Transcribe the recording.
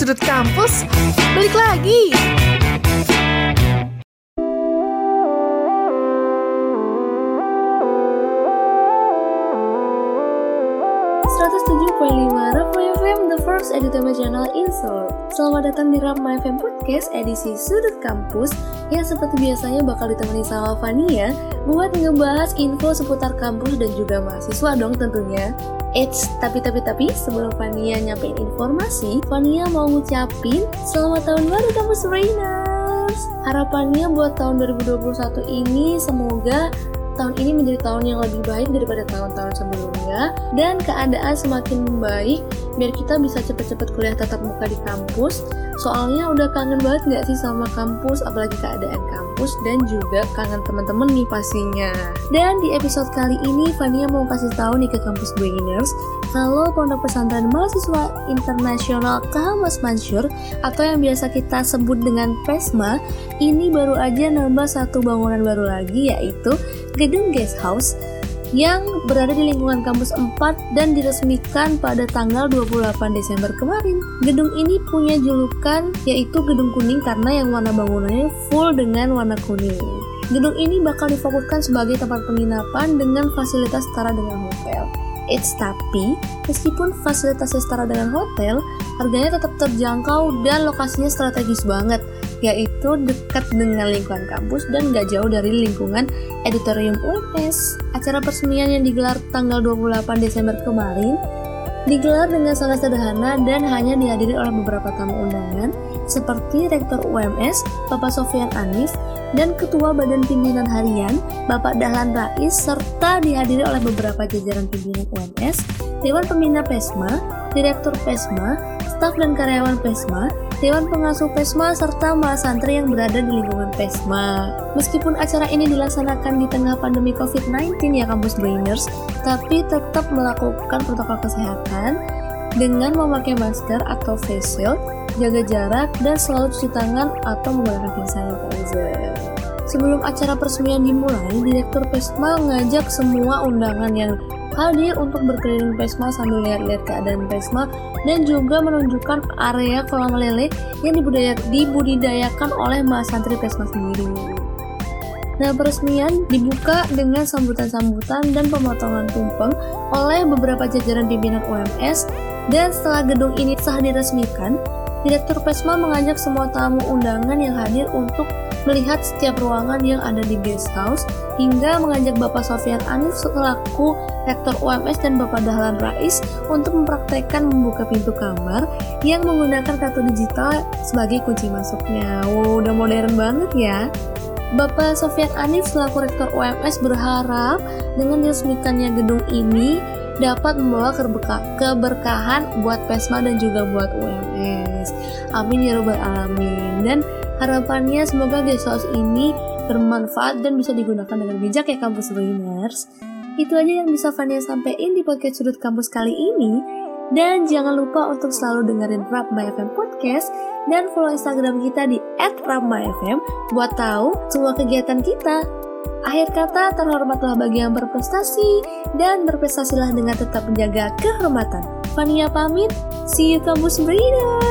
Sudut Kampus balik lagi. FM, the first channel in. Selamat datang di Rama FM Podcast edisi Sudut Kampus yang seperti biasanya bakal ditemani sama Fania buat ngebahas info seputar kampus dan juga mahasiswa dong tentunya. Eits, tapi tapi tapi sebelum Fania nyampein informasi, Fania mau ngucapin selamat tahun baru kampus Rainers. Harapannya buat tahun 2021 ini semoga tahun ini menjadi tahun yang lebih baik daripada tahun-tahun sebelumnya. Dan keadaan semakin membaik biar kita bisa cepet-cepet kuliah tatap muka di kampus. Soalnya udah kangen banget gak sih sama kampus? Apalagi keadaan kampus dan juga kangen teman-teman nih pastinya. Dan di episode kali ini Fania mau kasih tahu nih ke kampus Beginners kalau Pondok Pesantren Mahasiswa Internasional Kahamas Mansur atau yang biasa kita sebut dengan PESMA ini baru aja nambah satu bangunan baru lagi yaitu gedung guest house yang berada di lingkungan kampus 4 dan diresmikan pada tanggal 28 Desember kemarin. Gedung ini punya julukan yaitu gedung kuning karena yang warna bangunannya full dengan warna kuning. Gedung ini bakal difokuskan sebagai tempat penginapan dengan fasilitas setara dengan hotel. Eits, tapi meskipun fasilitasnya setara dengan hotel, harganya tetap terjangkau dan lokasinya strategis banget yaitu dekat dengan lingkungan kampus dan gak jauh dari lingkungan editorium UNS. Acara peresmian yang digelar tanggal 28 Desember kemarin digelar dengan sangat sederhana dan hanya dihadiri oleh beberapa tamu undangan seperti Rektor UMS, Bapak Sofian Anif, dan Ketua Badan Pimpinan Harian, Bapak Dahlan Rais, serta dihadiri oleh beberapa jajaran pimpinan UMS, Dewan Pembina PESMA, Direktur PESMA, staf dan karyawan PESMA, Dewan Pengasuh PESMA, serta santri yang berada di lingkungan PESMA. Meskipun acara ini dilaksanakan di tengah pandemi COVID-19 ya kampus Brainers, tapi tetap melakukan protokol kesehatan dengan memakai masker atau face shield, jaga jarak, dan selalu cuci tangan atau menggunakan hand sanitizer. Sebelum acara peresmian dimulai, Direktur PESMA mengajak semua undangan yang hadir untuk berkeliling Pesma sambil lihat-lihat keadaan Pesma dan juga menunjukkan area kolam lele yang dibudidayakan oleh Mbak Santri Pesma sendiri. Nah, peresmian dibuka dengan sambutan-sambutan dan pemotongan tumpeng oleh beberapa jajaran pimpinan UMS dan setelah gedung ini sah diresmikan, Direktur Pesma mengajak semua tamu undangan yang hadir untuk melihat setiap ruangan yang ada di guest house hingga mengajak Bapak Sofian Anif selaku Rektor UMS dan Bapak Dahlan Rais untuk mempraktekkan membuka pintu kamar yang menggunakan kartu digital sebagai kunci masuknya. Wow, udah modern banget ya. Bapak Sofian Anif selaku Rektor UMS berharap dengan diresmikannya gedung ini dapat membawa keberkahan buat PESMA dan juga buat UMS. Amin ya robbal alamin. Dan Harapannya semoga guest house ini bermanfaat dan bisa digunakan dengan bijak ya kampus Brainers. Itu aja yang bisa Fania sampaikan di podcast sudut kampus kali ini. Dan jangan lupa untuk selalu dengerin Rap My FM Podcast dan follow Instagram kita di @rapmyfm buat tahu semua kegiatan kita. Akhir kata, terhormatlah bagi yang berprestasi dan berprestasilah dengan tetap menjaga kehormatan. Fania pamit, see you kampus Brainers!